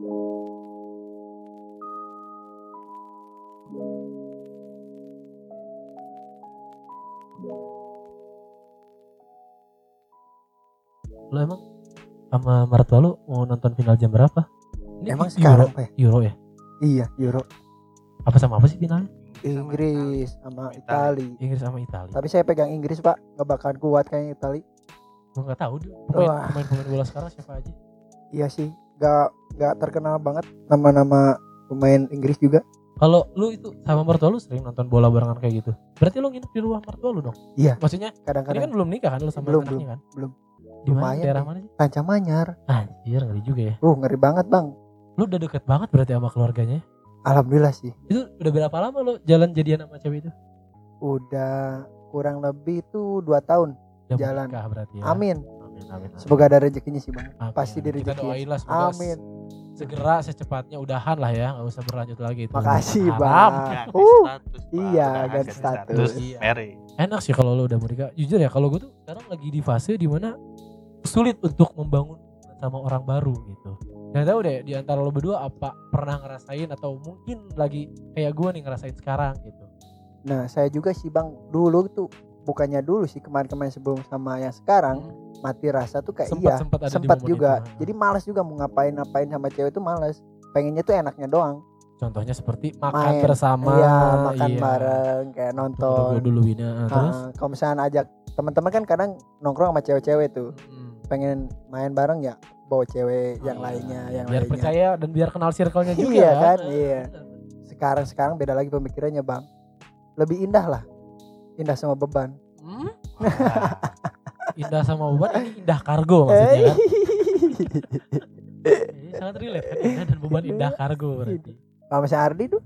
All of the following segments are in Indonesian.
Lo emang sama mertua lu mau nonton final jam berapa? Ini Emang Euro, sekarang ya? Euro ya? Iya, Euro. Apa sama apa sih finalnya? Inggris sama Itali. Inggris sama Italia. Tapi saya pegang Inggris, Pak. Nggak bakalan kuat kayaknya Itali. Gue nggak tahu deh pemain pemain bola sekarang siapa aja. Iya sih. Nggak nggak terkenal banget nama-nama pemain Inggris juga. Kalau lu itu sama mertua lu sering nonton bola barengan kayak gitu. Berarti lu nginep di rumah mertua lu dong? Iya. Maksudnya ini Kadang-kadang kan belum nikah kan lu sama Belum, anaknya kan? belum. Di mana? Daerah mana sih? Rancang Manyar. Anjir ngeri juga ya. Uh, ngeri banget, Bang. Lu udah deket banget berarti sama keluarganya. Alhamdulillah sih. Itu udah berapa lama lu jalan jadian sama cewek itu? Udah kurang lebih tuh dua tahun. Udah Jalan. berarti ya. Amin. Amin amin. amin. Semoga ada rezekinya sih, Bang. Amin, Pasti amin. Kita direzekiin. doain lah semoga Amin. segera secepatnya udahan lah ya, nggak usah berlanjut lagi itu. Makasih, Haram. Bang. Ganti Uh, status, Pak. iya, ganti status. Iya. Mary. Enak sih kalau lu udah menikah. Jujur ya kalau gue tuh sekarang lagi di fase di mana sulit untuk membangun sama orang baru gitu. Gak tahu deh di antara lo berdua apa pernah ngerasain atau mungkin lagi kayak gue nih ngerasain sekarang gitu. Nah, saya juga sih, Bang. Dulu tuh bukannya dulu sih kemarin-kemarin sebelum sama yang sekarang mati rasa tuh kayak Sempat- iya sempat momen juga itu. jadi malas juga mau ngapain ngapain sama cewek tuh malas pengennya tuh enaknya doang Contohnya seperti makan Main. bersama, iya makan iya. bareng kayak nonton dulu Wina. Terus kalau misalnya ajak teman-teman kan kadang nongkrong sama cewek-cewek tuh Hmm. pengen main bareng ya bawa cewek yang Iya. lainnya yang biar lainnya percaya dan biar kenal circle-nya juga Iya kan, iya. sekarang sekarang beda lagi pemikirannya bang lebih indah lah indah sama beban Hmm? indah sama beban ini indah kargo maksudnya kan. Ini sangat relate kan indah dan beban indah kargo berarti. sama si Ardi tuh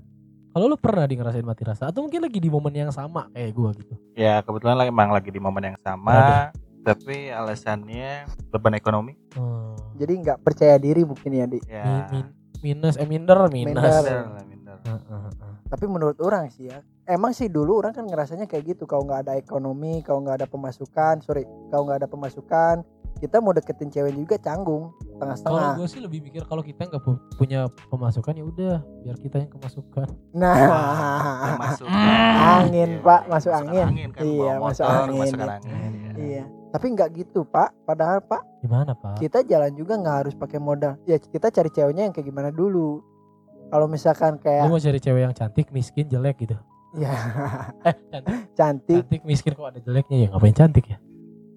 Kalau lu pernah di ngerasain mati rasa atau mungkin lagi di momen yang sama kayak gua gitu. Ya kebetulan lagi emang lagi di momen yang sama. Tapi alasannya beban ekonomi. Hmm. jadi nggak percaya diri mungkin ya di Ya. Mi- min- minus eh minder minus. Minder. minder minder. Heeh, heeh. tapi menurut orang sih ya emang sih dulu orang kan ngerasanya kayak gitu kalau nggak ada ekonomi kalau nggak ada pemasukan sorry kalau nggak ada pemasukan kita mau deketin cewek juga canggung Kalau setengah-setengah gue sih lebih mikir kalau kita nggak pu- punya pemasukan ya udah biar kita yang kemasukan. nah masuk Angin, Iya, Pak, masuk angin. kan, Iya, masuk angin, iya. angin, iya. iya tapi nggak gitu pak padahal pak Gimana pak? kita jalan juga nggak harus pakai modal ya kita cari ceweknya yang kayak gimana dulu kalau misalkan Lu kayak mau cari cewek yang cantik, miskin, jelek gitu. Ya Eh cantik, cantik cantik, miskin kok ada jeleknya ya? Ngapain cantik ya?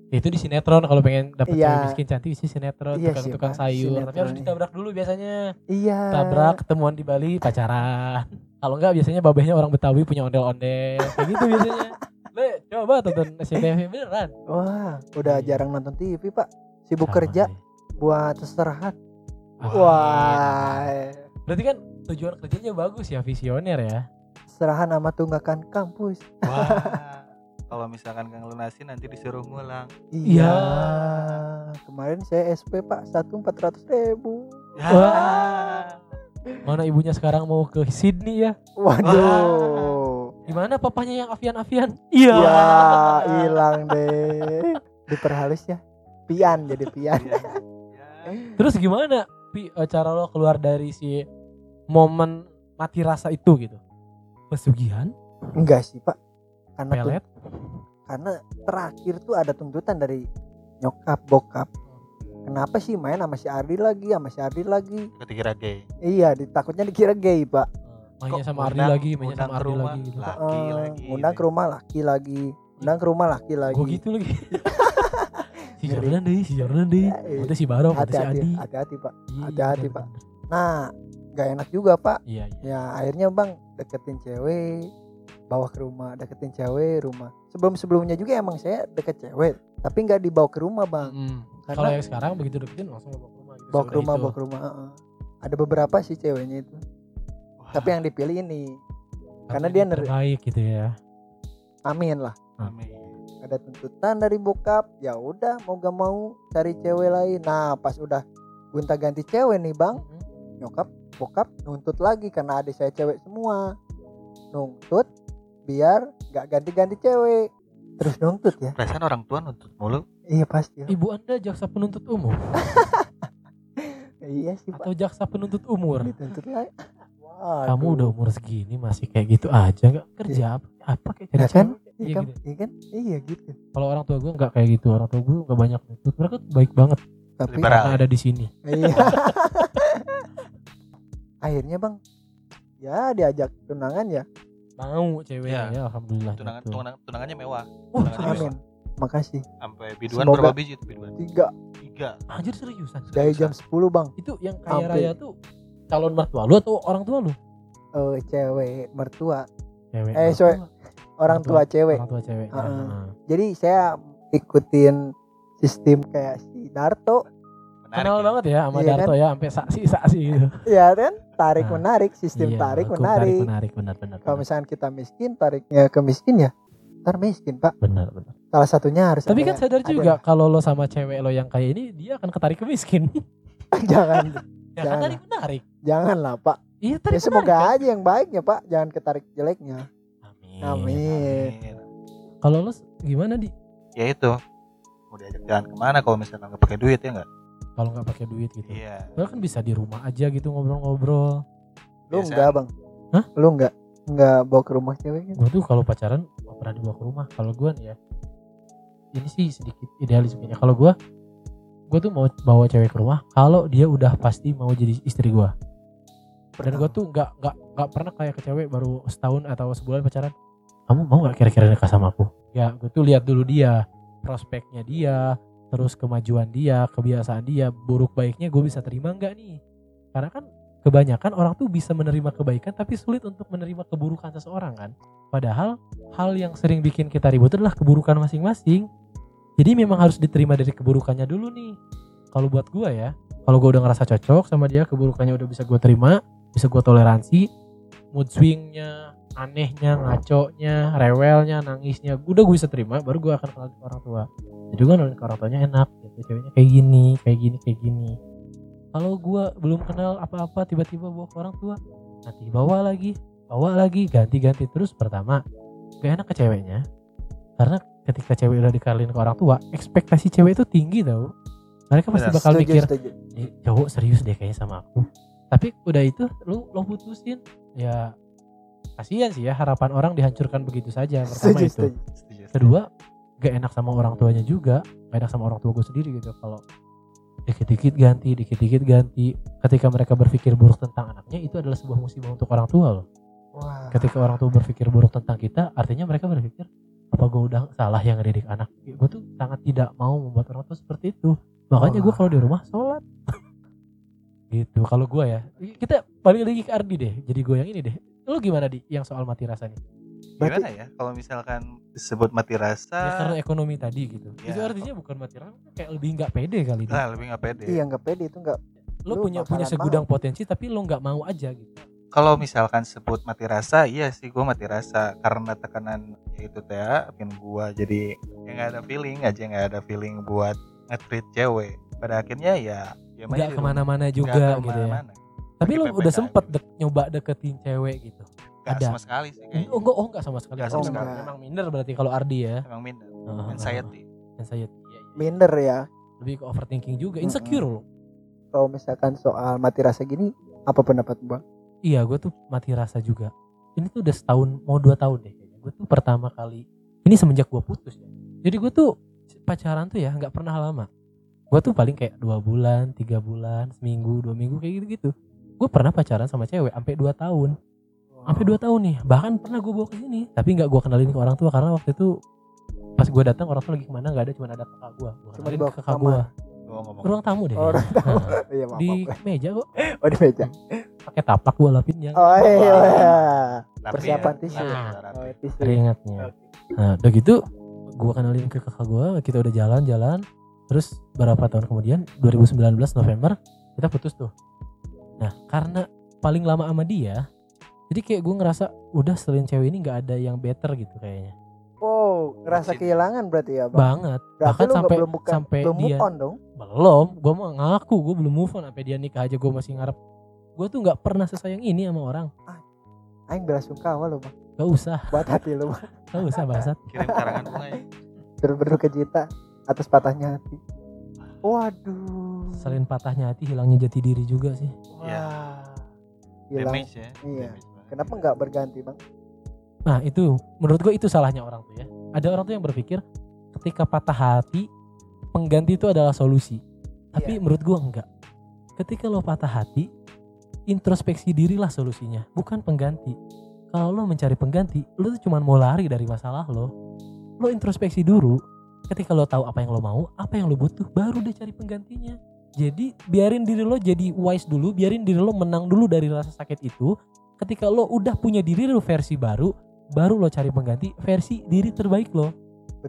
Ya, itu di sinetron kalau pengen dapet Iya. cewek miskin cantik sih sinetron Iya tukang sih, tukang Pak, sayur. Tapi harus sinetron, iya. ditabrak dulu biasanya. Iya. Tabrak ketemuan di Bali pacaran. Kalau enggak biasanya babehnya orang Betawi punya ondel-ondel. Kayak gitu biasanya. Le coba tonton SCTV beneran. Wah udah Iya. jarang nonton TV pak. Sibuk Sama kerja sih. buat istirahat Ah, wah. berarti kan tujuan kerjanya bagus ya visioner ya istirahat sama tunggakan kampus Wah. Kalau misalkan Kang Lunasi nanti disuruh ngulang. iya Iya. kemarin saya SP pak satu empat ratus ribu Ya. Wah. mana ibunya sekarang mau ke Sydney ya waduh gimana papanya yang afian-afian ya hilang deh diperhalus ya pian jadi pian Iya. Ya. terus gimana Pi, eh, cara lo keluar dari si momen mati rasa itu gitu pesugihan? Enggak sih pak. Karena tuh- pelet? karena terakhir tuh ada tuntutan dari nyokap bokap. Kenapa sih main sama si Ardi lagi sama si Ardi lagi? Ketika gay. iya ditakutnya dikira gay pak. Mainnya Kok sama Ardi lagi mainnya undang sama ke Ardi rumah? lagi gitu. Laki Eh, lagi, undang ke rumah laki lagi. Undang ke rumah laki lagi. Gue gitu lagi. Si. Jordan deh si Jordan deh. Ya, Nanti si Baro nanti si hati-hati Adi. hati-hati pak. Iya, hati-hati, Pak. nah gak enak juga pak. Iya iya. Ya akhirnya bang deketin cewek bawa ke rumah deketin cewek rumah. Sebelum sebelumnya juga emang saya deket cewek tapi nggak dibawa ke rumah bang. Mm. Karena- kalau yang sekarang begitu deketin langsung bawa ke rumah gitu. Bawa ke rumah itu. bawa ke rumah heeh. ada beberapa sih ceweknya itu. Wah. tapi yang dipilih ini. Karena Tapi dia ini ner- terbaik gitu ya. Amin lah. Amin. ada tuntutan dari bokap ya udah mau gak mau cari cewek lain. Nah pas udah gonta ganti cewek nih bang. Nyokap bokap nuntut lagi karena adik saya cewek semua nuntut biar gak ganti-ganti cewek terus nuntut ya Perasaan orang tua nuntut mulu. iya pasti ibu anda jaksa penuntut umum Iya sih pak. atau jaksa penuntut umur Dituntut lah. Waduh. kamu udah umur segini masih kayak gitu aja nggak kerja apa apa kayak cari Ya kan? cewek? Iya Iya kan? gitu. Iya kan? Iya gitu. kalau orang tua gue nggak kayak gitu orang tua gue nggak banyak nuntut mereka baik banget Tapi Liberal. karena ada di sini iya. Akhirnya bang, ya diajak tunangan ya. mau ceweknya Iya. ya alhamdulillah tunangan, gitu. tunangan tunangannya mewah Wah, tunangannya? Amin. Makasih. sampai biduan Semoga- berapa biji itu biduan Tiga tiga anjir seriusan dari jam 10 bang. itu yang kaya Sampai- raya tuh calon mertua lu atau orang tua lu Eh cewek mertua, cewek Eh, mertua, sorry. orang Mertua. tua cewek. orang tua cewek Heeh. Heeh. Jadi saya ikutin sistem kayak si Darto, menarik kenal ya. banget ya sama Iya Darto ya sampai saksi saksi gitu ya kan? Tarik Nah, menarik, sistem Iya, tarik menarik. menarik benar benar Kalau misalkan kita miskin, tariknya ke miskin ya, ntar miskin pak. benar benar Salah satunya harus. tapi kan sadar ada- juga kalau lo sama cewek lo yang kayak ini dia akan ketarik ke miskin jangan, ya kan Jangan. tarik menarik jangan lah pak. iya Ya tarik semoga menarik, aja yang baiknya pak, jangan ketarik jeleknya. kan? amin, Amin. Amin. kalau lo gimana di ya itu mau diajak jalan ke mana kalau misalkan nggak pakai duit ya nggak kalau nggak pakai duit gitu iya Padahal kan bisa di rumah aja gitu ngobrol-ngobrol Lu enggak bang? Hah? Lu enggak? Enggak bawa ke rumah cewek gitu? gue tuh kalau pacaran gak pernah dibawa ke rumah kalau gue nih ya ini sih sedikit idealis kayaknya kalau gue gue tuh mau bawa cewek ke rumah kalau dia udah pasti mau jadi istri gue dan gue tuh nggak nggak nggak pernah kayak ke cewek baru setahun atau sebulan pacaran kamu mau nggak kira-kira nikah sama aku ya gue tuh lihat dulu dia prospeknya dia terus kemajuan dia kebiasaan dia buruk baiknya gue bisa terima nggak nih? Karena kan kebanyakan orang tuh bisa menerima kebaikan tapi sulit untuk menerima keburukan seseorang kan? Padahal hal yang sering bikin kita ribut adalah keburukan masing-masing. Jadi memang harus diterima dari keburukannya dulu nih. Kalau buat gue ya kalau gue udah ngerasa cocok sama dia keburukannya udah bisa gue terima bisa gue toleransi mood swingnya anehnya ngaconya rewelnya nangisnya. Udah gue bisa terima baru gue akan kenal ke orang tua. Jadi gue kenalin ke orang tuanya enak gitu. Ceweknya kayak gini kayak gini kayak gini. Kalau gue belum kenal apa-apa tiba-tiba bawa ke orang tua. Nanti bawa lagi bawa lagi ganti-ganti. Terus pertama gak enak ke ceweknya. Karena ketika cewek udah dikalin ke orang tua ekspektasi cewek itu tinggi tau. Mereka pasti bakal Setuju, mikir setuju. "Nih, cowok serius deh kayaknya sama aku. Tapi udah itu lu lo putusin. Ya kasihan sih ya harapan orang dihancurkan begitu saja pertama Setuju, itu. setuju. Setuju, kedua gak enak sama orang tuanya juga gak enak sama orang tua gue sendiri gitu. Kalau dikit-dikit ganti dikit-dikit ganti ketika mereka berpikir buruk tentang anaknya itu adalah sebuah musibah untuk orang tua loh. Wah. ketika orang tua berpikir buruk tentang kita artinya mereka berpikir apa gue udah salah yang ngedidik anak? Gue tuh sangat tidak mau membuat orang tua seperti itu. Makanya gue kalau di rumah sholat. Gitu kalau gue ya. Kita balik lagi ke Ardi deh. Jadi gue yang ini deh lu gimana di yang soal mati rasa nih? Berarti- gimana ya? Kalau misalkan disebut mati rasa ya karena ekonomi tadi gitu. Ya. itu artinya bukan mati rasa kayak lebih nggak pede kali dia nah, lebih nggak pede. Iya nggak pede itu nggak. lo lu punya punya segudang potensi tapi lo nggak mau aja gitu. Kalau misalkan sebut mati rasa iya sih gue mati rasa. Karena tekanan ya itu teh bikin gue jadi ya nggak ada feeling aja nggak ada feeling buat nge-treat cewek. Pada akhirnya ya ya nggak di rumah. ke mana-mana Nggak juga gitu ya. ke mana-mana. Tapi lo Lagi udah sempet dek, nyoba deketin cewek gitu? Nggak ada. sama sekali sih kayaknya. Oh enggak oh enggak sama sekali. Nggak Oh, sama memang- sekali. memang minder berarti kalau Ardi ya? Emang minder. Ah, anxiety. Anxiety iya, iya. Minder ya. lebih ke overthinking juga. Insecure loh Kalau misalkan soal mati rasa gini, apa pendapat bang? iya gue tuh mati rasa juga. Ini tuh udah setahun mau dua tahun deh kayaknya. Gue tuh pertama kali ini semenjak gue putus ya. Jadi gue tuh pacaran tuh ya nggak pernah lama. Gue tuh paling kayak dua bulan tiga bulan seminggu dua minggu kayak gitu gitu gue pernah pacaran sama cewek sampai dua tahun sampai dua tahun nih bahkan pernah gue bawa ke sini tapi nggak gue kenalin ke orang tua karena waktu itu pas gue datang orang tua lagi ke mana nggak ada cuma ada kakak gue Cuma dibawa ke kakak kamar. gue ngomong ruang tamu deh Oh, kayaknya. tahu. Nah, Iya maaf. di maaf. meja kok Oh di meja. pakai tapak gue lapin yang Oh iya. Rapi Persiapan ya. tisu. Nah. Oh, tisu. keringatnya nah udah gitu gue kenalin ke kakak gue kita udah jalan-jalan terus berapa tahun kemudian 2019 November kita putus tuh nah karena paling lama sama dia jadi kayak gue ngerasa udah selain cewek ini nggak ada yang better gitu kayaknya Oh, ngerasa kehilangan berarti ya bang? banget Berarti bahkan sampai belum bukan sampai belum move dia on dong? belum gue mau ngaku gue belum move on sampai dia nikah aja gue masih ngarep gue tuh nggak pernah sesayang ini sama orang Aing belasungkawa lo bang. gak usah Buat hati lo bang. gak usah bangsat kirim karangan bunga ya Terus berduka cita atas patahnya hati. Waduh. Selain patahnya hati hilangnya jati diri juga sih Iya. Wah. Hilang. damage ya Iya. damage. Kenapa nggak berganti bang? nah itu menurut gue itu salahnya orang tuh ya ada orang tuh yang berpikir ketika patah hati pengganti itu adalah solusi tapi Iya. menurut gue enggak ketika lo patah hati introspeksi dirilah solusinya bukan pengganti kalau lo mencari pengganti lo tuh cuma mau lari dari masalah lo lo introspeksi dulu ketika lo tahu apa yang lo mau apa yang lo butuh baru deh cari penggantinya jadi biarin diri lo jadi wise dulu biarin diri lo menang dulu dari rasa sakit itu ketika lo udah punya diri lo versi baru baru lo cari pengganti versi diri terbaik lo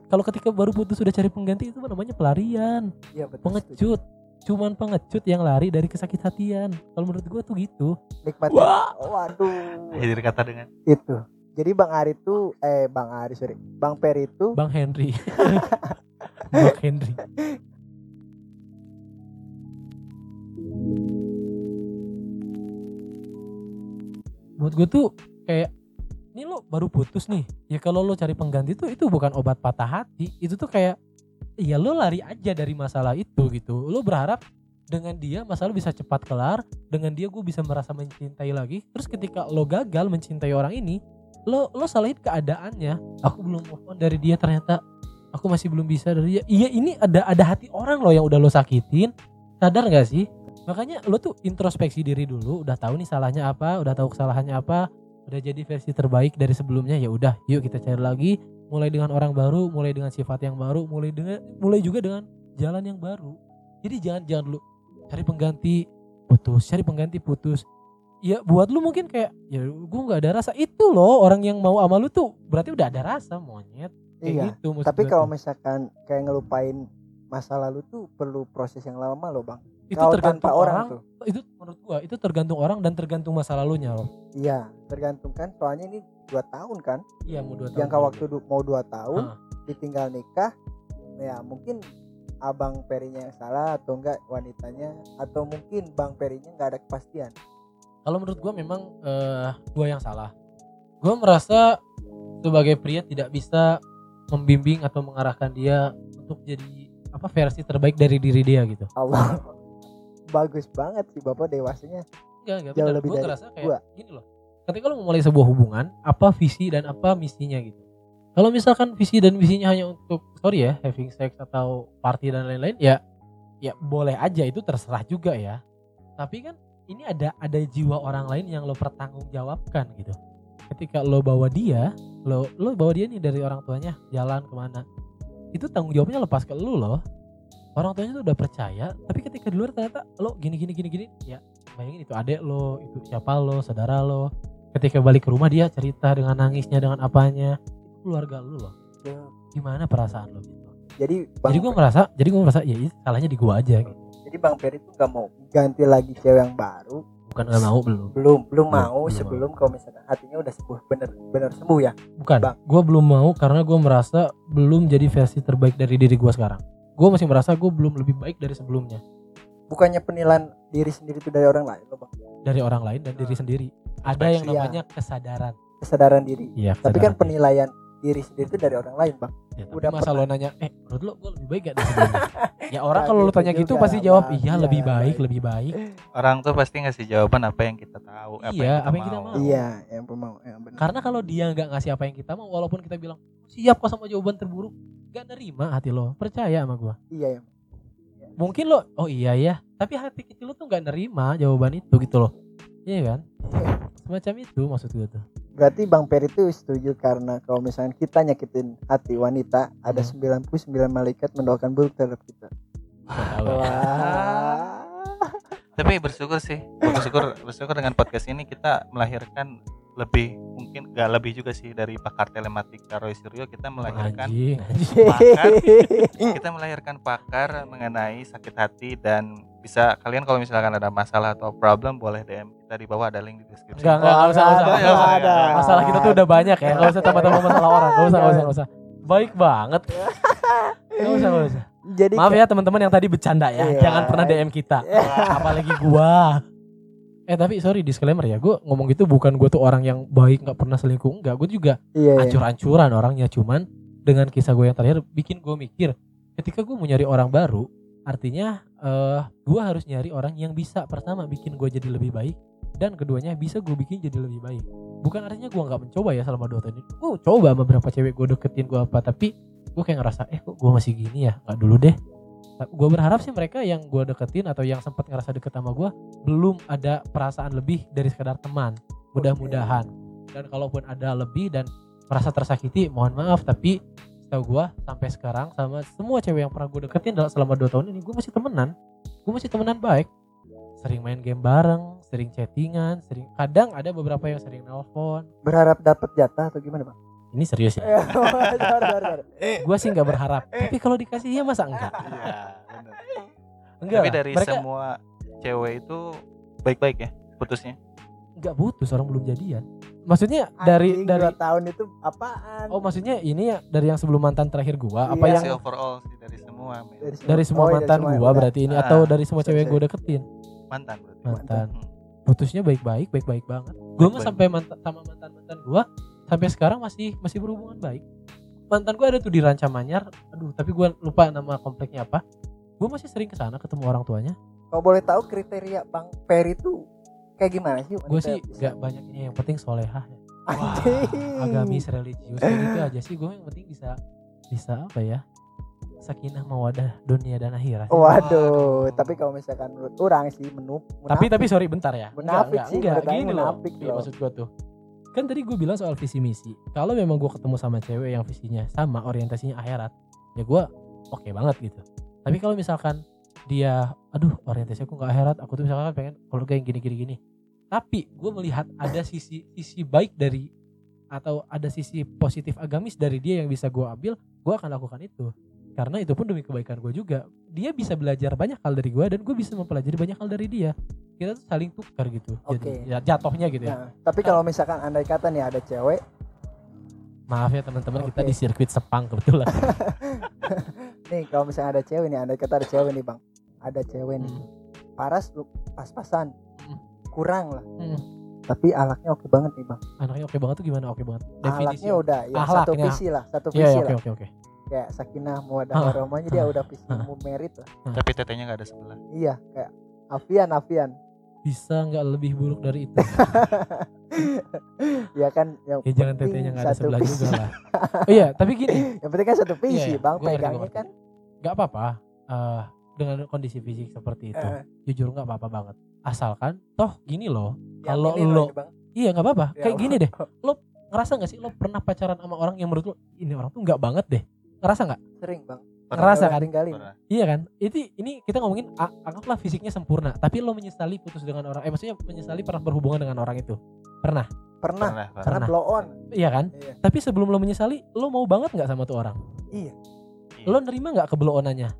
kalau ketika baru putus sudah cari pengganti itu namanya pelarian Iya betul. pengecut cuman pengecut yang lari dari kesakit hatian kalau menurut gua tuh gitu Nikmati. Wah. Waduh. jadi kata dengan Itu. Jadi Bang Ari tuh eh Bang Ari sorry. Bang Peri itu bang Henry bang Henry buat gue tuh kayak ini lo baru putus nih ya kalau lo cari pengganti tuh itu bukan obat patah hati itu tuh kayak ya lo lari aja dari masalah itu gitu. Lo berharap dengan dia masalah bisa cepat kelar dengan dia gue bisa merasa mencintai lagi terus ketika lo gagal mencintai orang ini lo lo salahin keadaannya. Aku belum move on dari dia ternyata aku masih belum bisa dari dia. Iya ini ada ada hati orang lo yang udah lo sakitin. Sadar gak sih makanya lo tuh introspeksi diri dulu udah tahu nih salahnya apa udah tahu kesalahannya apa udah jadi versi terbaik dari sebelumnya ya udah yuk kita cari lagi. Mulai dengan orang baru mulai dengan sifat yang baru mulai dengan mulai juga dengan jalan yang baru. Jadi jangan jangan dulu cari pengganti putus cari pengganti putus. Ya buat lu mungkin kayak ya gue nggak ada rasa. Itu loh orang yang mau sama lu tuh berarti udah ada rasa monyet. Kayak iya. gitu Tapi kalau misalkan kayak ngelupain masa lalu tuh perlu proses yang lama loh bang. Itu Kalau tergantung orang, orang tuh. itu menurut gua itu tergantung orang dan tergantung masa lalunya loh Iya, tergantung kan. Soalnya ini dua tahun kan. iya mau dua tahun Jangka waktu du- mau dua tahun, Ah. ditinggal nikah. Ya mungkin abang Perinya yang salah atau enggak wanitanya atau mungkin bang Perinya nggak ada kepastian. kalau menurut gua memang eh gua yang salah gua merasa sebagai pria tidak bisa membimbing atau mengarahkan dia untuk jadi apa versi terbaik dari diri dia gitu Allah bagus banget sih bapak dewasanya. enggak enggak Jauh benar lebih gua dari ngerasa kayak gua. gini loh. Ketika lo memulai sebuah hubungan apa visi dan apa misinya gitu? Kalau misalkan visi dan misinya hanya untuk sorry ya having sex atau party dan lain-lain ya ya boleh aja itu terserah juga ya. Tapi kan ini ada ada jiwa orang lain yang lo pertanggungjawabkan gitu. Ketika lo bawa dia lo lo bawa dia nih dari orang tuanya jalan ke mana. Itu tanggung jawabnya lepas ke lo loh orang tuanya tuh udah percaya tapi ketika di luar ternyata lo gini gini gini gini. Ya bayangin itu adek lo itu siapa lo saudara lo. Ketika balik ke rumah dia cerita dengan nangisnya dengan apanya. Keluarga lo loh. Ya, gimana perasaan lo gitu? Jadi bang, jadi gue merasa jadi gue merasa ya itu salahnya di gue aja. Gitu jadi bang Peri tuh nggak mau ganti lagi cewek yang baru. bukan nggak mau belum. Belum belum mau belum sebelum kalau misalkan hatinya udah sembuh bener bener sembuh ya. bukan gue belum mau karena gue merasa belum jadi versi terbaik dari diri gue sekarang gue masih merasa gue belum lebih baik dari sebelumnya Bukannya penilaian diri sendiri itu dari orang lain loh bang. dari orang lain dan diri sendiri ada yang Iya. namanya kesadaran Kesadaran diri. iya Tapi kan kesadaran diri. penilaian diri sendiri itu dari orang lain bang. Ya, Udah masa pernah. lo nanya, eh menurut lo gue lebih baik gak dari sebelumnya? ya orang Nah, kalau lo gitu tanya gitu pasti jawab, iya Iya, lebih baik, baik. lebih baik. orang tuh pasti ngasih jawaban apa yang kita tahu apa Iya, yang apa yang kita mau. Iya, yang mau yang benar. Karena kalau dia nggak ngasih apa yang kita mau, walaupun kita bilang siap kok sama jawaban terburuk, gak nerima hati lo, percaya sama gue. Iya ya. Mungkin lo, oh iya ya, tapi hati kecil lo tuh nggak nerima jawaban itu gitu loh. Iya kan? Semacam itu maksud gue tuh. Berarti Bang Peri itu setuju karena kalau misalnya kita nyakitin hati wanita, ada Hmm. 99 malaikat mendoakan buruk terhadap kita. Gak. Wah. tapi bersyukur sih bersyukur bersyukur dengan podcast ini kita melahirkan lebih mungkin gak lebih juga sih dari pakar telematika Roy Suryo kita melahirkan pakar kita melahirkan pakar mengenai sakit hati dan bisa kalian kalau misalkan ada masalah atau problem boleh DM kita di bawah ada link di deskripsi Enggak, enggak, enggak usah, enggak usah. Ada, Enggak usah. ada. Masalah kita tuh udah banyak ya, enggak usah tambah-tambah masalah orang, enggak usah, enggak usah, enggak usah. Baik banget. Enggak usah, enggak usah. Jadi Maaf ya teman-teman yang tadi bercanda ya, Iya. jangan pernah DM kita. Apalagi gua. Eh tapi sorry disclaimer ya, gua ngomong gitu bukan gua tuh orang yang baik nggak pernah selingkuh, enggak. Gua juga Iya, iya. ancur-ancuran orangnya, cuman dengan kisah gue yang terakhir bikin gue mikir, ketika gue mau nyari orang baru, artinya eh gue harus nyari orang yang bisa pertama bikin gue jadi lebih baik dan keduanya bisa gue bikin jadi lebih baik. Bukan artinya gue nggak mencoba ya selama dua tahun ini. Gue coba sama beberapa cewek gue deketin gue apa tapi gue kayak ngerasa eh kok gue masih gini ya? Nggak dulu deh gue berharap sih mereka yang gue deketin atau yang sempat ngerasa deket sama gue belum ada perasaan lebih dari sekedar teman. Mudah-mudahan. Dan kalaupun ada lebih dan merasa tersakiti mohon maaf. Tapi setahu gue sampai sekarang sama semua cewek yang pernah gue deketin dalam selama dua tahun ini gue masih temenan. Gue masih temenan baik. Sering main game bareng sering chattingan sering kadang ada beberapa yang sering nelpon Berharap dapat jatah atau gimana bang? Ini serius ya Eh, sorry, sorry. gue sih nggak berharap tapi kalau dikasih ya masa enggak Iya, enggak Tapi dari mereka semua cewek itu baik-baik ya putusnya. nggak putus orang belum jadian maksudnya dari Anjing, dari dua tahun itu apaan? oh maksudnya ini ya dari yang sebelum mantan terakhir gua apa Iya. yang Sih overall sih dari semua men. dari semua oh, iya, mantan semua, gua berarti ini Ah, atau dari semua cewek yang gua deketin mantan berarti. mantan Hmm. putusnya baik-baik baik-baik banget gua mah sampai mantan sama mantan mantan gua sampai sekarang masih masih berhubungan baik. Mantan gua ada tuh di Ranca Manyar. Aduh tapi gua lupa nama kompleknya apa. Gua masih sering ke sana ketemu orang tuanya. Kalau boleh tahu kriteria Bang Peri itu kayak gimana sih? wanita sih nggak banyak ini yang penting solehah ya. Anjing. agamis religius kayak gitu aja sih. Gue yang penting bisa bisa apa ya sakinah mawadah dunia dan akhirat. Waduh, tapi kalau misalkan menurut orang sih menu tapi tapi sorry bentar ya. Munafik sih, menurut Aing gini loh. munafik Iya, loh. maksud gua tuh kan tadi gue bilang soal visi misi. Kalau memang gue ketemu sama cewek yang visinya sama orientasinya akhirat ya gue oke banget gitu. Tapi kalau misalkan dia aduh orientasi aku nggak akhirat aku tuh misalkan pengen kalau kayak gini gini gini. Tapi gue melihat ada sisi sisi baik dari atau ada sisi positif agamis dari dia yang bisa gue ambil gue akan lakukan itu. Karena itu pun demi kebaikan gue juga. Dia bisa belajar banyak hal dari gue dan gue bisa mempelajari banyak hal dari dia kita tuh saling tukar gitu Oke. jadi ya, jatuhnya gitu ya Nah, tapi kalau misalkan andai kata nih ada cewek, maaf ya teman-teman kita Oke. di sirkuit Sepang kebetulan nih kalau misalkan ada cewek nih, andai kata ada cewek nih bang, ada cewek nih, Hmm. paras lu pas-pasan, Hmm. kurang lah, Hmm. tapi alaknya oke banget nih bang. anaknya oke banget tuh gimana oke banget Alaknya udah ya satu visi lah, satu Iya visi iya, oke lah, oke oke kayak sakinah mawadah Ah, warahmahnya dia ah, udah visi ah. mau merit lah. Tapi tetenya nggak ada sebelah. Iya, kayak Afian Afian. Bisa nggak lebih buruk dari itu? Ya kan yang ya jangan tetenya nggak ada sebelah juga lah. Oh iya tapi gini. Yang penting kan satu visi Iya, iya, bang pegangnya kan. Nggak apa-apa eh, dengan kondisi fisik seperti itu eh, jujur nggak apa-apa banget. Asalkan toh gini loh yang Kalau lo- Bang. iya nggak apa-apa Ya kayak gini deh. Allah. ngerasa nggak sih lo pernah pacaran sama orang yang menurut lo ini orang tuh nggak banget deh. Ngerasa nggak? Sering bang Ngerasa kan? tinggalin Pernah. Iya kan? Itu ini kita ngomongin anggaplah fisiknya sempurna, tapi lo menyesali putus dengan orang eh maksudnya menyesali pernah berhubungan dengan orang itu. Pernah. pernah Pernah, pernah. karena blow on Iya kan? iya Tapi sebelum lo menyesali, lo mau banget nggak sama tuh orang? iya Lo nerima nggak kebeloonannya?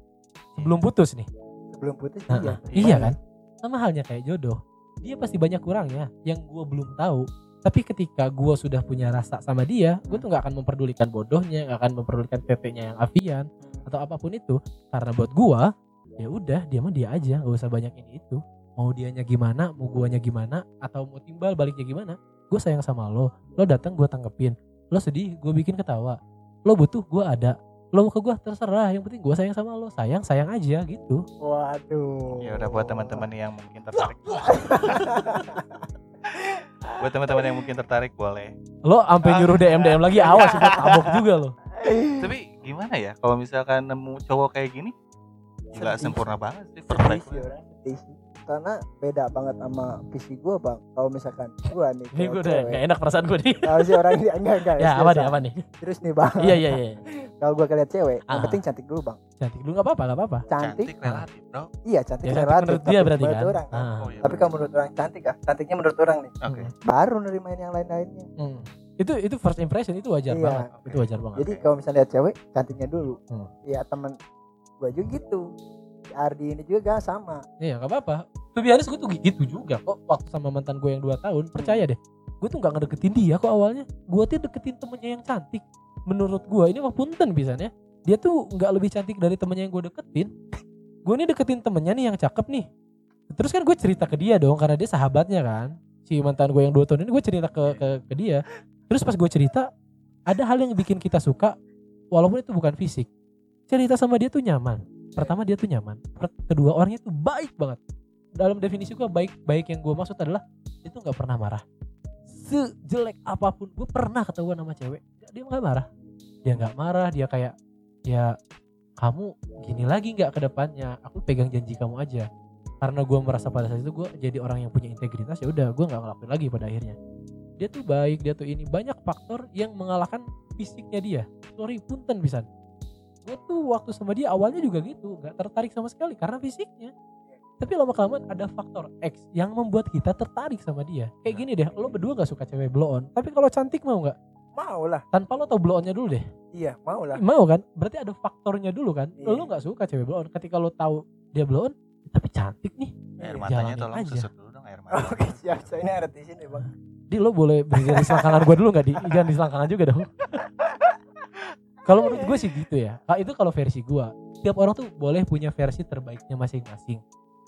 Sebelum putus nih. sebelum putus Nah, iya iya kan? Sama halnya kayak jodoh. Dia pasti banyak kurangnya yang gua belum tahu. Tapi ketika gua sudah punya rasa sama dia, gue tuh nggak akan memperdulikan bodohnya, nggak akan memperdulikan PP-nya yang avian atau apa pun itu. Karena buat gua, ya udah dia mah dia aja, gak usah banyak ini itu. Mau dianya gimana, mau guanya gimana, atau mau timbal baliknya gimana, gue sayang sama lo. Lo datang gue tanggepin. Lo sedih, gue bikin ketawa. Lo butuh, gue ada. Lo mau ke gue terserah. Yang penting gue sayang sama lo. Sayang, sayang aja gitu. waduh Ya udah buat teman-teman yang mungkin tertarik. buat teman-teman yang mungkin tertarik boleh. Lo sampai nyuruh DM DM lagi awas udah tabok juga lo. Tapi gimana ya kalau misalkan nemu cowok kayak gini? Sedih. sempurna banget sih, perfect. sih orang karena beda banget sama visi gua bang kalau misalkan gua nih Ini gue udah gak enak perasaan gue nih. kalau si orang ini enggak enggak ya apa nih apa nih? terus nih bang Iya iya iya. kalau gua keliat cewek yang Ah. penting cantik dulu bang Cantik lu gak apa-apa gak apa-apa. cantik, Cantik relatif, Bro. iya cantik Ya, relatif, menurut dia berarti menurut kan. orang, Ah. Oh, iya. tapi kalau menurut orang cantik ah cantiknya menurut orang nih Oke. baru nerimain yang lain-lainnya Hmm. Itu itu first impression itu wajar Iya. banget. Itu wajar banget. jadi kalau misalnya lihat cewek cantiknya dulu Hmm. ya temen gua juga gitu Ardi ini juga sama Iya gak apa-apa. Tuh biasa gue tuh gitu juga kok waktu sama mantan gue yang 2 tahun. Percaya deh. Gue tuh gak ngedeketin dia kok awalnya. Gue tuh deketin temennya yang cantik. Menurut gue ini mah punten bisanya. Dia tuh nggak lebih cantik dari temennya yang gue deketin. Gue nih deketin temennya nih yang cakep nih. Terus kan gue cerita ke dia dong karena dia sahabatnya kan. Si mantan gue yang 2 tahun ini gue cerita ke, ke ke dia. Terus pas gue cerita ada hal yang bikin kita suka walaupun itu bukan fisik. Cerita sama dia tuh nyaman. pertama dia tuh nyaman. Kedua orangnya tuh baik banget. Dalam definisi gue baik baik yang gue maksud adalah itu nggak pernah marah. Sejelek apa pun gue pernah ketahuan sama cewek dia nggak marah. Dia nggak marah dia kayak ya kamu gini lagi nggak ke depannya? Aku pegang janji kamu aja. Karena gue merasa pada saat itu gue jadi orang yang punya integritas ya udah gue nggak ngelakuin lagi pada akhirnya dia tuh baik dia tuh ini. Banyak faktor yang mengalahkan fisiknya dia. Sorry punten pisan. Gue tuh waktu sama dia awalnya juga gitu nggak tertarik sama sekali karena fisiknya. Tapi lama kelamaan ada faktor X yang membuat kita tertarik sama dia. Kayak gini deh lo berdua nggak suka cewek blow on tapi kalau cantik mau nggak? Mau lah. Tanpa lo tau blow onnya dulu deh. Iya mau lah. Mau kan? Berarti ada faktornya dulu kan? Iya. lo nggak suka cewek blow on ketika lo tahu dia blow on tapi cantik nih. Air matanya jalanin tolong aja. susut dulu dong air mata oke siap. So ini ada di sini bang di lo boleh berdiri di selangkangan gue dulu nggak di? Jangan di selangkangan juga dong. Kalau menurut gue sih gitu ya. Nah, itu kalau versi gue tiap orang tuh boleh punya versi terbaiknya masing-masing.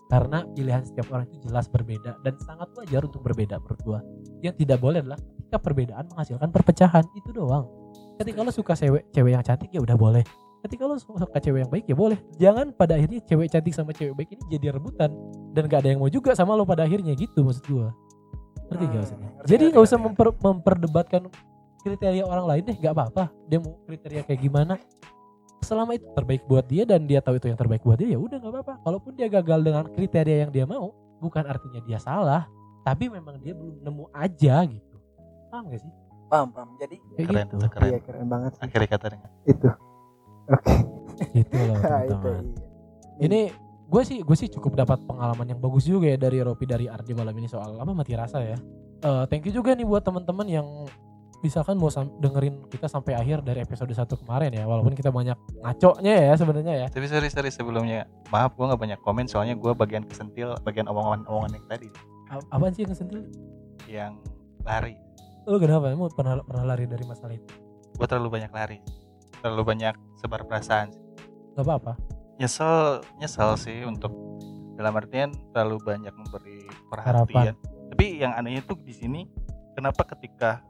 Karena pilihan setiap orang itu jelas berbeda dan sangat wajar untuk berbeda menurut gue yang tidak boleh adalah ketika perbedaan menghasilkan perpecahan. Itu doang. Ketika lo suka cewek cewek yang cantik ya udah boleh. Ketika lo suka cewek yang baik ya boleh. Jangan pada akhirnya cewek cantik sama cewek baik ini jadi rebutan. Dan gak ada yang mau juga sama lo pada akhirnya gitu maksud gue ngerti gak maksudnya? Ngerti, jadi nggak usah memper- memperdebatkan kriteria orang lain deh nggak apa-apa. Dia mau kriteria kayak gimana. Selama itu terbaik buat dia dan dia tahu itu yang terbaik buat dia ya udah nggak apa-apa. Kalaupun dia gagal dengan kriteria yang dia mau bukan artinya dia salah tapi memang dia belum nemu aja gitu. Paham gak sih? Paham paham. Jadi kayak keren gitu. keren. Iya keren banget sih. Akhirnya kata dengan itu. Oke. Gitu loh Nah, itu teman-teman. iya. Ini gue sih gue sih cukup dapat pengalaman yang bagus juga ya dari Ropi dari Ardi malam ini soal apa mati rasa ya. Eh, thank you juga nih buat teman-teman yang misalkan mau dengerin kita sampai akhir dari episode 1 kemarin ya walaupun kita banyak ngaconya ya sebenarnya ya. Tapi sorry sorry sebelumnya. Maaf gue nggak banyak komen soalnya gue bagian kesentil bagian omongan-omongan yang tadi. A- apaan sih yang kesentil? Yang lari. Lu kenapa? Emang pernah pernah lari dari masalah itu? Gue terlalu banyak lari. Terlalu banyak sebar perasaan gak apa-apa nyesel nyesel sih untuk dalam artian terlalu banyak memberi Harapan. perhatian tapi yang anehnya tuh di sini kenapa ketika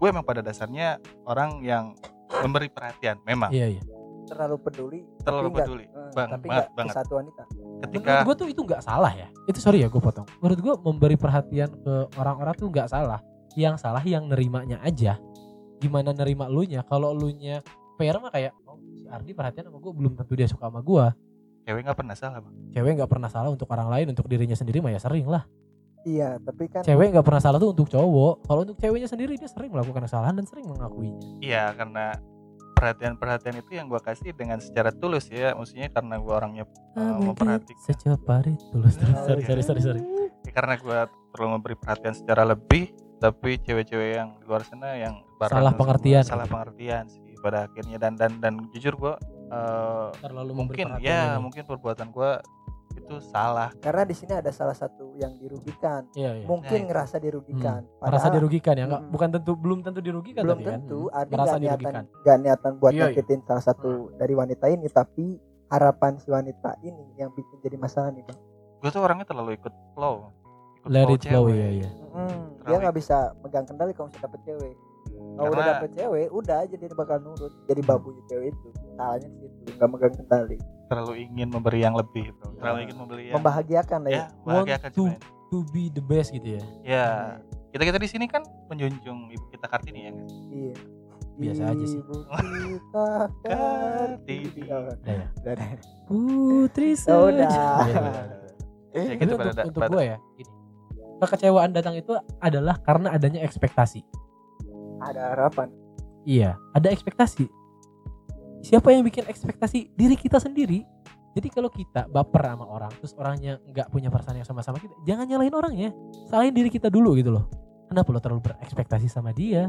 gue emang pada dasarnya orang yang memberi perhatian memang. Iya iya. Terlalu peduli terlalu tapi peduli. eh, bang tapi banget banget. satu wanita. Ketika menurut gue tuh itu nggak salah ya. Itu sorry ya gue potong. Menurut gue memberi perhatian ke orang-orang tuh nggak salah. Yang salah yang nerimanya aja. Gimana nerima lu nya? Kalau lu nya fair mah kayak Ardi perhatian sama gue belum tentu dia suka sama gue cewek nggak pernah salah bang. Cewek nggak pernah salah untuk orang lain untuk dirinya sendiri mah ya sering lah. Iya tapi kan cewek nggak pernah salah tuh untuk cowok. Kalau untuk ceweknya sendiri dia sering melakukan kesalahan dan sering mengakuinya. Iya karena perhatian-perhatian itu yang gue kasih dengan secara tulus ya. Maksudnya karena gue orangnya uh, memperhatikan. secepat itu Loh, sorry, Oh, sorry, iya. sorry, sorry, sorry. Ya, karena gue terlalu memberi perhatian secara lebih tapi cewek-cewek yang di luar sana yang Salah pengertian. salah pengertian sih pada akhirnya. Dan dan dan jujur gue uh, terlalu mungkin ya ini. mungkin perbuatan gue itu salah. Karena di sini ada salah satu yang dirugikan. Iya, iya. mungkin Nah, ngerasa dirugikan. Merasa Padahal dirugikan ya? Nggak Mm-mm. bukan tentu belum tentu dirugikan belum tadi kan? tentu Hmm. ada nggak niatan dirugikan. nggak niatan buat Iya, iya. nyakitin salah satu dari wanita ini tapi harapan si wanita ini yang bikin jadi masalah nih bang. Gue tuh orangnya terlalu ikut flow. Ikut let flow it flow cewek. iya iya. Mm, dia nggak bisa megang kendali kalau misalnya dapet cewek kalau udah dapet cewek udah aja dia bakal nurut. Jadi babunya cewek itu salahnya di situ. Nggak megang kendali. Terlalu ingin memberi yang lebih bro. terlalu Iya. ingin memberi yang membahagiakan lah ya. Ya membahagiakan Want to- to be the best gitu ya. Ya kita kita di sini kan menjunjung ibu kita kartini ya guys iya. Biasa aja sih. Ibu kita Kartini. Oh, udah ya putri Ya udah. Iya, ya gitu untuk, pada untuk pada- gue ya gini. Kekecewaan datang itu adalah karena adanya ekspektasi ada harapan. Iya ada ekspektasi. Siapa yang bikin ekspektasi diri kita sendiri? Jadi kalau kita baper sama orang terus orangnya nggak punya perasaan yang sama-sama kita jangan nyalahin orangnya salahin diri kita dulu gitu loh. Kenapa lo terlalu berekspektasi sama dia?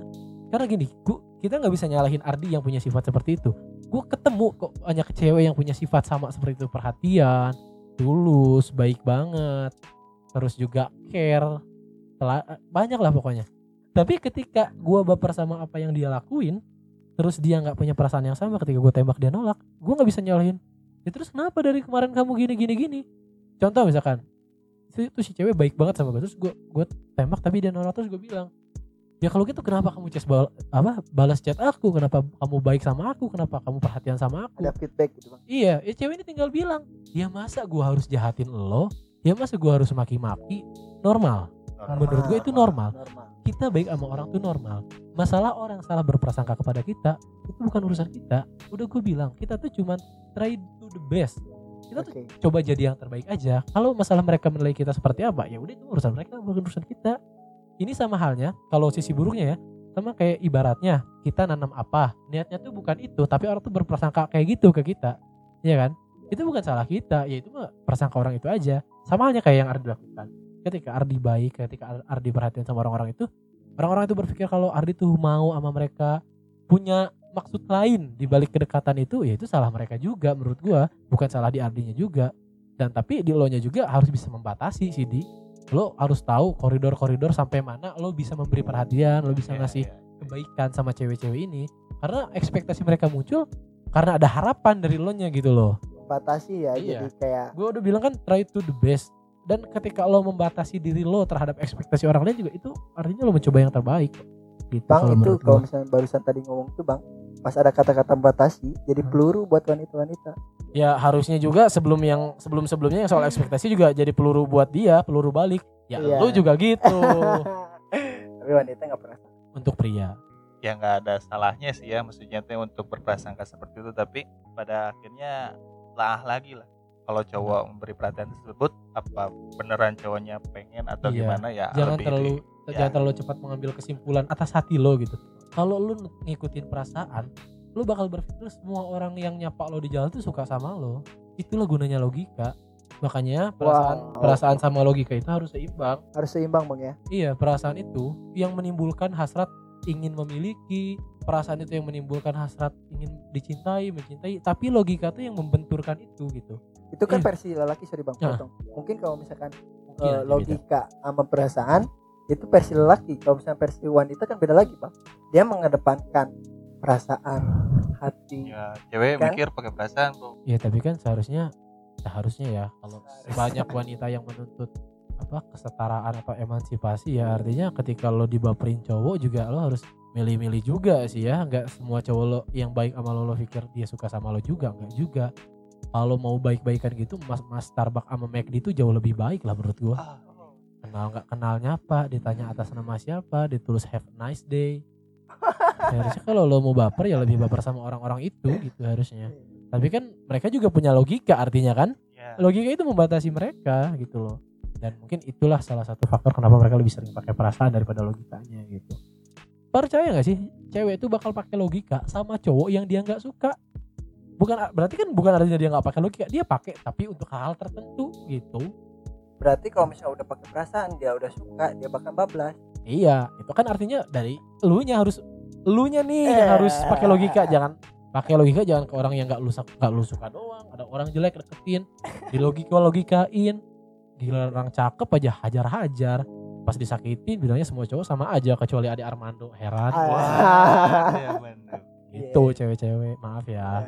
Karena gini gua, kita nggak bisa nyalahin Ardi yang punya sifat seperti itu. Gue ketemu kok banyak cewek yang punya sifat sama seperti itu. Perhatian tulus baik banget terus juga care banyak lah pokoknya tapi ketika gua baper sama apa yang dia lakuin terus dia nggak punya perasaan yang sama ketika gue tembak dia nolak gue nggak bisa nyalahin. Ya terus kenapa dari kemarin kamu gini gini gini? Contoh misalkan itu, itu si cewek baik banget sama gue terus gue gue tembak tapi dia nolak terus gue bilang ya kalau gitu kenapa kamu chat bal apa balas chat aku? Kenapa kamu baik sama aku? Kenapa kamu perhatian sama aku? Ada feedback gitu bang. Iya ya cewek ini tinggal bilang ya masa gua harus jahatin lo? Ya masa gua harus maki-maki? Normal. Menurut gue itu normal. normal kita baik sama orang tuh normal. Masalah orang salah berprasangka kepada kita itu bukan urusan kita. Udah gue bilang kita tuh cuman try to the best. Kita tuh oke. coba jadi yang terbaik aja. Kalau masalah mereka menilai kita seperti apa ya udah itu urusan mereka bukan urusan kita. Ini sama halnya kalau sisi buruknya ya sama kayak ibaratnya kita nanam apa. Niatnya tuh bukan itu tapi orang tuh berprasangka kayak gitu ke kita. Ya kan? Itu bukan salah kita ya itu mah prasangka orang itu aja. Sama halnya kayak yang Ardi lakukan ketika Ardi baik ketika Ar- Ardi perhatian sama orang-orang itu orang-orang itu berpikir kalau Ardi tuh mau sama mereka punya maksud lain di balik kedekatan itu ya itu salah mereka juga menurut gua bukan salah di Ardinya juga dan tapi di lo nya juga harus bisa membatasi sih di lo harus tahu koridor-koridor sampai mana lo bisa memberi perhatian lo bisa Iya, ngasih iya. kebaikan sama cewek-cewek ini karena ekspektasi mereka muncul karena ada harapan dari lo nya gitu loh batasi ya Iya. jadi kayak gue udah bilang kan try to the best dan ketika lo membatasi diri lo terhadap ekspektasi orang lain juga itu artinya lo mencoba yang terbaik. Gitu bang kalau itu kalau misalnya barusan tadi ngomong tuh bang pas ada kata-kata batasi jadi Hmm. peluru buat wanita-wanita. Ya harusnya juga sebelum yang sebelum sebelumnya yang soal ekspektasi juga jadi peluru buat dia peluru balik. Ya Iya. lo juga gitu. Tapi wanita nggak pernah untuk pria. Ya nggak ada salahnya sih ya maksudnya teh untuk berprasangka seperti itu tapi pada akhirnya lah lagi lah kalau cowok memberi perhatian tersebut apa beneran cowoknya pengen atau Iya. gimana? Ya jangan lebih terlalu di- ya. jangan terlalu cepat mengambil kesimpulan atas hati lo gitu. Kalau lo ngikutin perasaan lo bakal berpikir semua orang yang nyapa lo di jalan tuh suka sama lo. Itulah gunanya logika. Makanya perasaan Wow. perasaan sama logika itu harus seimbang. Harus seimbang bang ya? Iya perasaan itu yang menimbulkan hasrat ingin memiliki perasaan itu yang menimbulkan hasrat ingin dicintai mencintai. Tapi logika tuh yang membenturkan itu gitu itu kan Iya. versi lelaki sorry bang Nah. potong mungkin kalau misalkan Mungkin eh, aja beda. logika sama perasaan itu versi lelaki kalau misalnya versi wanita kan beda lagi bang dia mengedepankan perasaan hati ya cewek Kan? mikir pakai perasaan bro Ya tapi kan seharusnya seharusnya ya kalau banyak wanita yang menuntut apa kesetaraan atau emansipasi ya artinya ketika lo dibaperin cowok juga lo harus milih-milih juga sih ya nggak semua cowok lo yang baik sama lo lo pikir dia suka sama lo juga nggak juga kalau mau baik-baikan gitu mas mas Starbucks sama McD itu jauh lebih baik lah menurut gua. Ah, kenal nggak kenal nyapa ditanya atas nama siapa ditulis have a nice day. Harusnya kalau lo mau baper ya lebih baper sama orang-orang itu gitu harusnya. Tapi kan mereka juga punya logika artinya kan? Ya. logika itu membatasi mereka gitu loh. Dan mungkin itulah salah satu faktor kenapa mereka lebih sering pakai perasaan daripada logikanya gitu. Percaya nggak sih cewek itu bakal pakai logika sama cowok yang dia nggak suka bukan berarti kan bukan artinya dia nggak pakai logika dia pakai tapi untuk hal tertentu gitu berarti kalau misalnya udah pakai perasaan dia udah suka dia bakal bablas iya itu kan artinya dari elunya harus elunya nih yang Eh. harus pakai logika jangan pakai logika jangan ke orang yang nggak lu suka nggak lu suka doang ada orang jelek deketin di logika logikain gila orang cakep aja hajar hajar pas disakitin bilangnya semua cowok sama aja kecuali ada Armando heran Ah. Wah, ya bener. Gitu cewek-cewek maaf ya.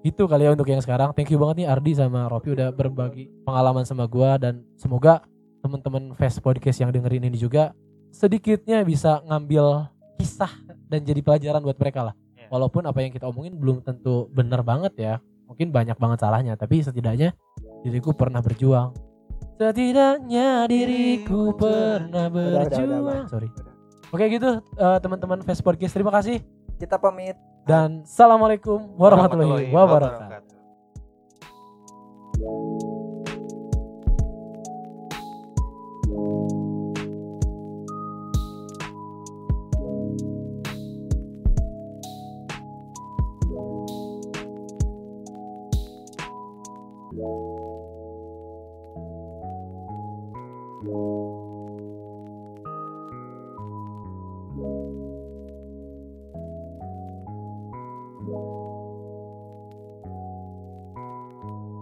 Gitu kali ya untuk yang sekarang. Thank you banget nih Ardi sama Ropi udah berbagi pengalaman sama gua. Dan semoga teman-teman Fast Podcast yang dengerin ini juga sedikitnya bisa ngambil kisah dan jadi pelajaran buat mereka lah. Iya. walaupun apa yang kita omongin belum tentu benar banget ya. Mungkin banyak banget salahnya. Tapi setidaknya diriku pernah berjuang. Setidaknya diriku pernah berjuang. sorry. Oke gitu eh, teman-teman Fast Podcast. Terima kasih kita pamit dan assalamualaikum warahmatullahi wabarakatuh.